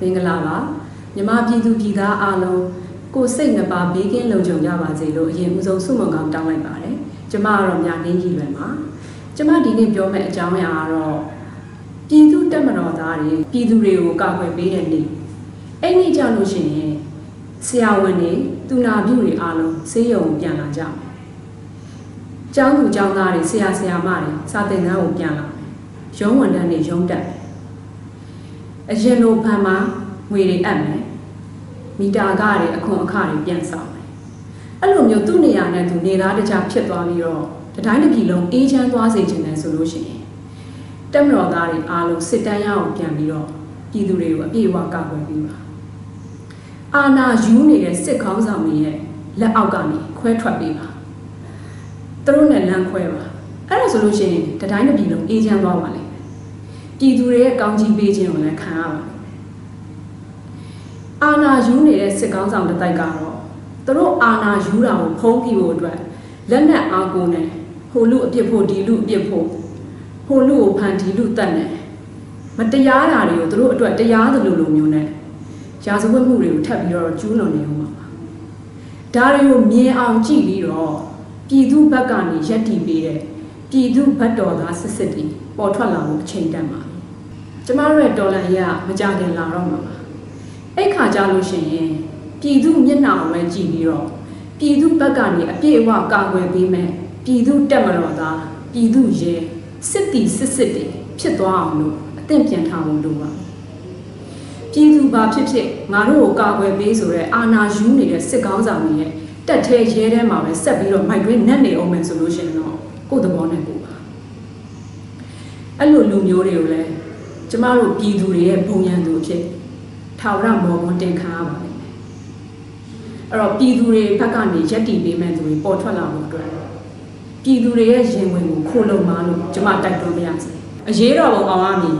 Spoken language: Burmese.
မင်္ဂလာပါမြမပြည်သူပြည်သားအားလုံးကိုယ်စိတ်နှစ်ပါးဘေးကင်းလုံခြုံကြပါစေလို့အရင်ဦးဆုံးဆုမွန်ကောင်းတောင်းလိုက်ပါတယ်ကျမကတော့မြနင်းကြီးလွယ်ပါကျမဒီနေ့ပြောမယ့်အကြောင်းအရာကတော့ ပြည်သူတက်မတော်သားတွေပြည်သူတွေကိုကာကွယ်ပေးတဲ့နေ့အဲ့ဒီကြောင့်လို့ရှိရင်ဆရာဝန်တွေသူနာပြုတွေအားလုံးဆေးရုံပြန်လာကြမယ်ကျောင်းသူကျောင်းသားတွေဆရာဆရာမတွေစာသင်ခန်းကိုပြန်လာမယ်ရုံးဝန်ထမ်းတွေရုံးတက်မယ်အရင်လိုဘဏ်မှာငွေတွေအပ်မယ်မီတာကတွေအခွန်အခတွေပြန်ဆောင်မယ်အဲ့လိုမျိုးသူ့နေရာနဲ့သူနေသားတခြားဖြစ်သွားပြီးတော့တတိုင်းတစ်ပြည်လုံးအေးချမ်းသွားစေချင်တယ်ဆိုလို့ရှိရင် တက်မတော်သားတွေအားလုံးစစ်တမ်းရအောင်ပြန်ပြီးတော့ပြည်သူတွေကိုအပြည့်အဝကာကွယ်ပေးပါအာနာယူနေတဲ့စစ်ခေါင်းဆောင်တွေရဲ့လက်အောက်ကနေခွဲထွက်ပေးပါသူတို့နဲ့လမ်းခွဲပါအဲ့ဒါဆိုလို့ရှိရင်တတိုင်းတစ်ပြည်လုံးအေးချမ်းသွားပါလိမ့်မယ်ပြည်သူတွေရဲ့ကောင်းချီးပေးခြင်းကိုလည်းခံရပါလိမ့်မယ်အာနာယူနေတဲ့စစ်ကောင်းဆောင်တစ်တိုက်ကတော့သူတို့အာနာယူတာကိုဖုံးပြဖို့အတွက်လက်နက်အားကိုနဲ့ဟိုလူအပြစ်ဖို့ဒီလူအပြစ်ဖို့ ဟိုလူကိုဖန်ဒီလူတတ်နေမတရားတာတွေကိုသူတို့အတွက်တရားသလိုလိုမျိုးနဲ့ရာဇဝတ်မှုတွေကိုထပ်ပြီးတော့ကျူးလွန်နေအောင်ပါဒါတွေကိုမြင်အောင်ကြည့်ပြီးတော့ပြည်သူဘက်ကနေရက်တီပေးတဲ့ပြည်သူဘက်တော်သားစစ်စစ်တီပေါ်ထွက်လာဖို့အချိန်တန်ပါပြီကျမတို့ရဲ့တော်လန်ရမကြခင်လာတော့မှာပါအဲ့ခါကြလို့ရှိရင်ပြည်သူမျက်နှာကိုပဲကြည့်ပြီးတော့ပြည်သူဘက်ကနေအပြည့်အဝကာကွယ်ပေးမယ်ပြည်သူတက်မတော်သားပြည်သူရဲ စစ်တီစစ်စစ်တီဖြစ်သွားအောင်လို့အသင့်ပြန်ထားဖို့လိုပါပြည်သူဘာဖြစ်ဖြစ်ငါတို့ကိုကာကွယ်ပေးဆိုရဲအာနာယူနေတဲ့စစ်ကောင်းဆောင်တွေရဲ့တက်ထဲရဲထဲမှာပဲဆက်ပြီးတော့မိုက်တွင်းနဲ့နေအောင်မယ်ဆိုလို့ရှိရင်တော့ကိုယ့်သဘောနဲ့ကိုယ်ပါအဲ့လိုလူမျိုးတွေကိုလည်းကျမတို့ပြည်သူတွေရဲ့ဘုံရန်သူအဖြစ်ထာဝရမော်ကွန်းတင်ခံရပါလိမ့်မယ်အဲ့တော့ပြည်သူတွေဘက်ကနေရက်တီပေးမဲ့သူတွေပေါ်ထွက်လာဖို့အတွက် ပြည်သူတွေရဲ့ရင်ဝင်ကိုခိုးလုံပါလို့ကျမတိုက်တွန်းပါရစေအရေးတော်ပုံအောင်ရမည်